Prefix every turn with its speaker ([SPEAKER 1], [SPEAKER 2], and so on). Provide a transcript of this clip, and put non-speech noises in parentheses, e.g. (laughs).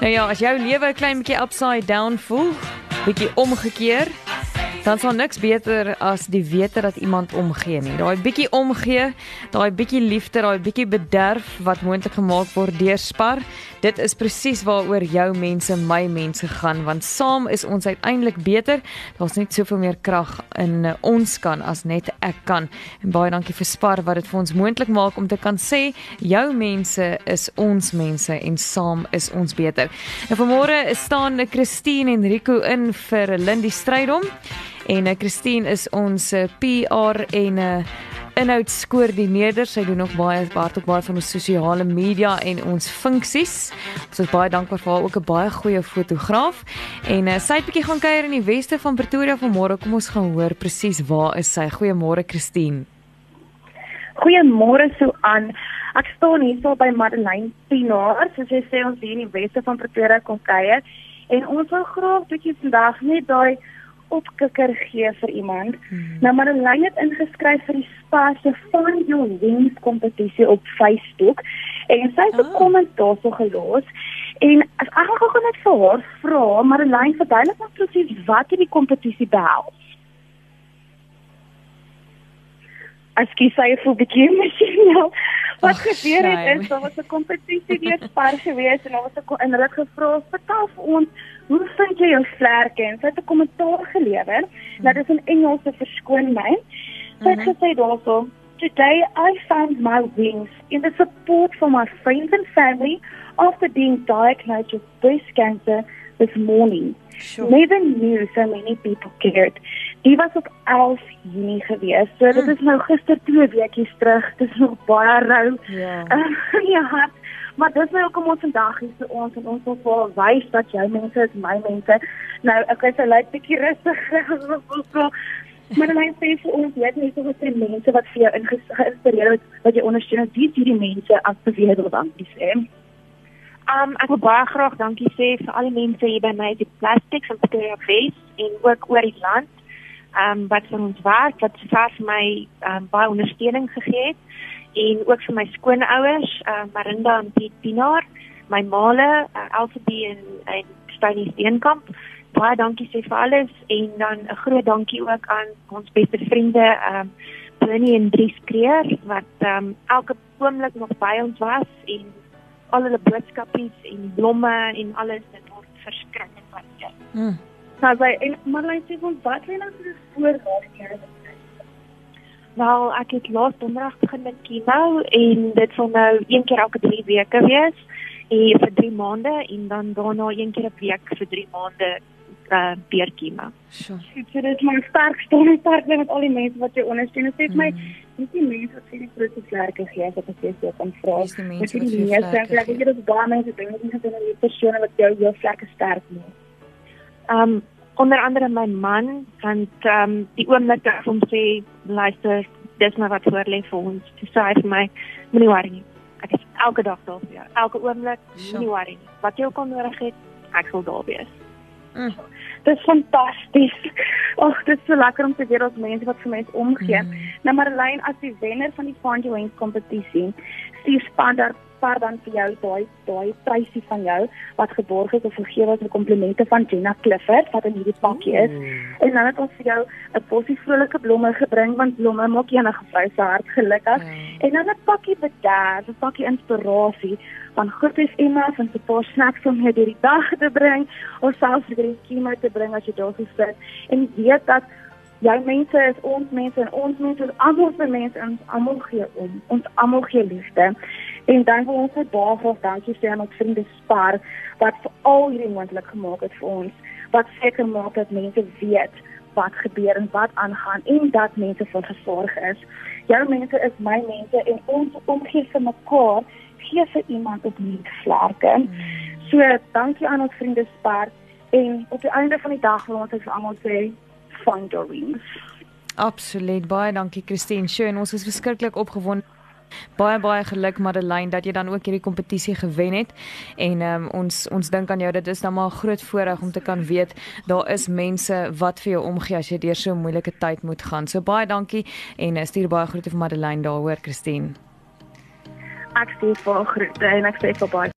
[SPEAKER 1] Nou ja, as jou lewe 'n klein bietjie upside down voel, bietjie omgekeer, dan sal niks beter as die wete dat iemand omgee nie. Daai bietjie omgee, daai bietjie liefde, daai bietjie bederf wat moontlik gemaak word deur Spar, dit is presies waaroor jou mense, my mense gaan want saam is ons uiteindelik beter. Daar's net soveel meer krag in uh, ons kan as net ek kan. En baie dankie vir Spar wat dit vir ons moontlik maak om te kan sê jou mense is ons mense en saam is ons beter. En vanmôre staan Christine en Rico in vir Lindy Strydom. En uh, Christine is ons uh, PR en 'n uh, inhoudskoördineerder. Sy doen nog baie baie baie van ons sosiale media en ons funksies. Ons is baie dankbaar vir haar ook 'n baie goeie fotograaf. En uh, sy het bietjie gaan kuier in die weste van Pretoria vanmôre. Kom ons gaan hoor presies waar is sy. Goeiemôre Christine.
[SPEAKER 2] Goeiemôre so aan. Ek staan hier so by Madeleine Pinaar, soos jy sê ons hier in die weste van Pretoria kom kuier. En ons wil graag bietjie vandag net daai opkikker gee vir iemand. Hmm. Nou maar lyn het ingeskryf vir die Spar se Find Your Wings kompetisie op Facebook en sy het 'n oh. kommentaar so gelos en as ek gou net vir haar vra, maar 'n lyn verduidelik net presies wat hierdie kompetisie behels. Ekskuus, sy het 'n bietjie (laughs) emosioneel. (laughs) Wat oh, gebeur het is daar was 'n kompetisie deur Spar gewees en daar was 'n en hulle het gevra, "Vertel vir ons, hoe vind jy jou vlerke?" En sy het 'n kommentaar gelewer. Mm. Nou dis in Engels, se verskoon my. Sy het mm -hmm. gesê daarso, "Today I found my wings in the support from my friends and family after being diagnosed with breast cancer this morning." Sure. Never knew so many people cared. Die was op 11 Junie gewees. So dit mm. is nou gister 2 weekies terug. Dit is nog baie rou. Ja. (laughs) Uh, ja. Maar dis nou kom ons vandag hier vir ons en ons wil vir wys dat jy mense is my mense. Nou ek is 'n lyk bietjie rustig. (laughs) maar dan sê vir ons jy het nie so baie mense wat vir jou geïnspireer het wat jy ondersteun. Wie is hierdie mense as beweer wil dankie sê?
[SPEAKER 3] Um ek wil baie graag dankie sê vir al die mense hier by my die plastics en Pretoria Face en ook oor die land um, wat vir ons werk wat vir my um, baie ondersteuning gegee het en ook vir my skoonouers, uh, Marinda en Piet Pinaar, my maale, uh, Elsie en en Stony Steenkamp. Baie dankie sê vir alles en dan 'n groot dankie ook aan ons beste vriende, ehm um, Bernie en Dries Kreer wat ehm um, elke oomblik nog by ons was en al hulle boodskapies en blomme en alles dit word verskriklik waardeer. Hmm.
[SPEAKER 2] Nou sy en Marlene sê van wat lê nou vir voorgaan hier?
[SPEAKER 3] Nou, ek het laas donderdag begin met chemo en dit sal nou een keer elke 3 weke wees en vir 3 maande en dan daarna een keer 'n week vir 3 maande uh weer chemo.
[SPEAKER 2] So. Dit is my sterk steun en sterk met al die mense wat jy ondersteun. Dit sê my dis die mense wat vir die groot vlerke gee as ek sê so kan vra. Dis die mense wat vir vlerke. Ek dink dit is baie mense dink dit is 'n persone wat jou jou vlerke sterk maak
[SPEAKER 3] um onder andere my man want um die oomblik dat hom sê luister dis maar wat voor lê vir ons to sê vir my moenie worry nie ek is elke dag daar vir jou elke oomblik moenie worry nie wat jy ook al nodig het ek sal daar wees
[SPEAKER 2] mm. Dit is fantasties. (laughs) Ag, dit is so lekker om te weet dat mense wat vir mense omgee. Mm. Nou Marlene as die wenner van die Find Your Wings kompetisie, stuur span daar spaar dan vir jou daai daai prysie van jou wat geborg is of gegee word met komplimente van Jenna Clifford wat in hierdie pakkie is. Mm. En dan het ons vir jou 'n bosie vrolike blomme gebring want blomme maak enige vrou se hart gelukkig. Mm. En dan 'n pakkie bederf, 'n pakkie inspirasie van goedes Emma van 'n paar snacks om hier die dag te bring of selfs vir die skema te bring as jy daar sit. En weet dat Jou mense is ons mense en ons mense is almal se mense en ons almal gee om. Ons almal gee liefde. En dan wil ons net baie graag dankie sê aan ons vriende Spar wat vir al hierdie moontlik gemaak het vir ons. Wat seker maak dat mense weet wat gebeur en wat aangaan en dat mense van gesorg is. Jou mense is my mense en ons omgee vir mekaar gee vir iemand op nie vlerke. So dankie aan ons vriende Spar en op die einde van die dag wil ons vir almal sê find your wings.
[SPEAKER 1] Absoluut baie dankie Christine. Sjoe, ons is verskriklik opgewonde Baie baie geluk Madeleine dat jy dan ook hierdie kompetisie gewen het. En um, ons ons dink aan jou dit is dan maar 'n groot voorreg om te kan weet daar is mense wat vir jou omgee as jy deur so 'n moeilike tyd moet gaan. So baie dankie en uh, stuur baie groete vir Madeleine daaroor Christine.
[SPEAKER 2] Ek stuur vir groete en ek sê vir baie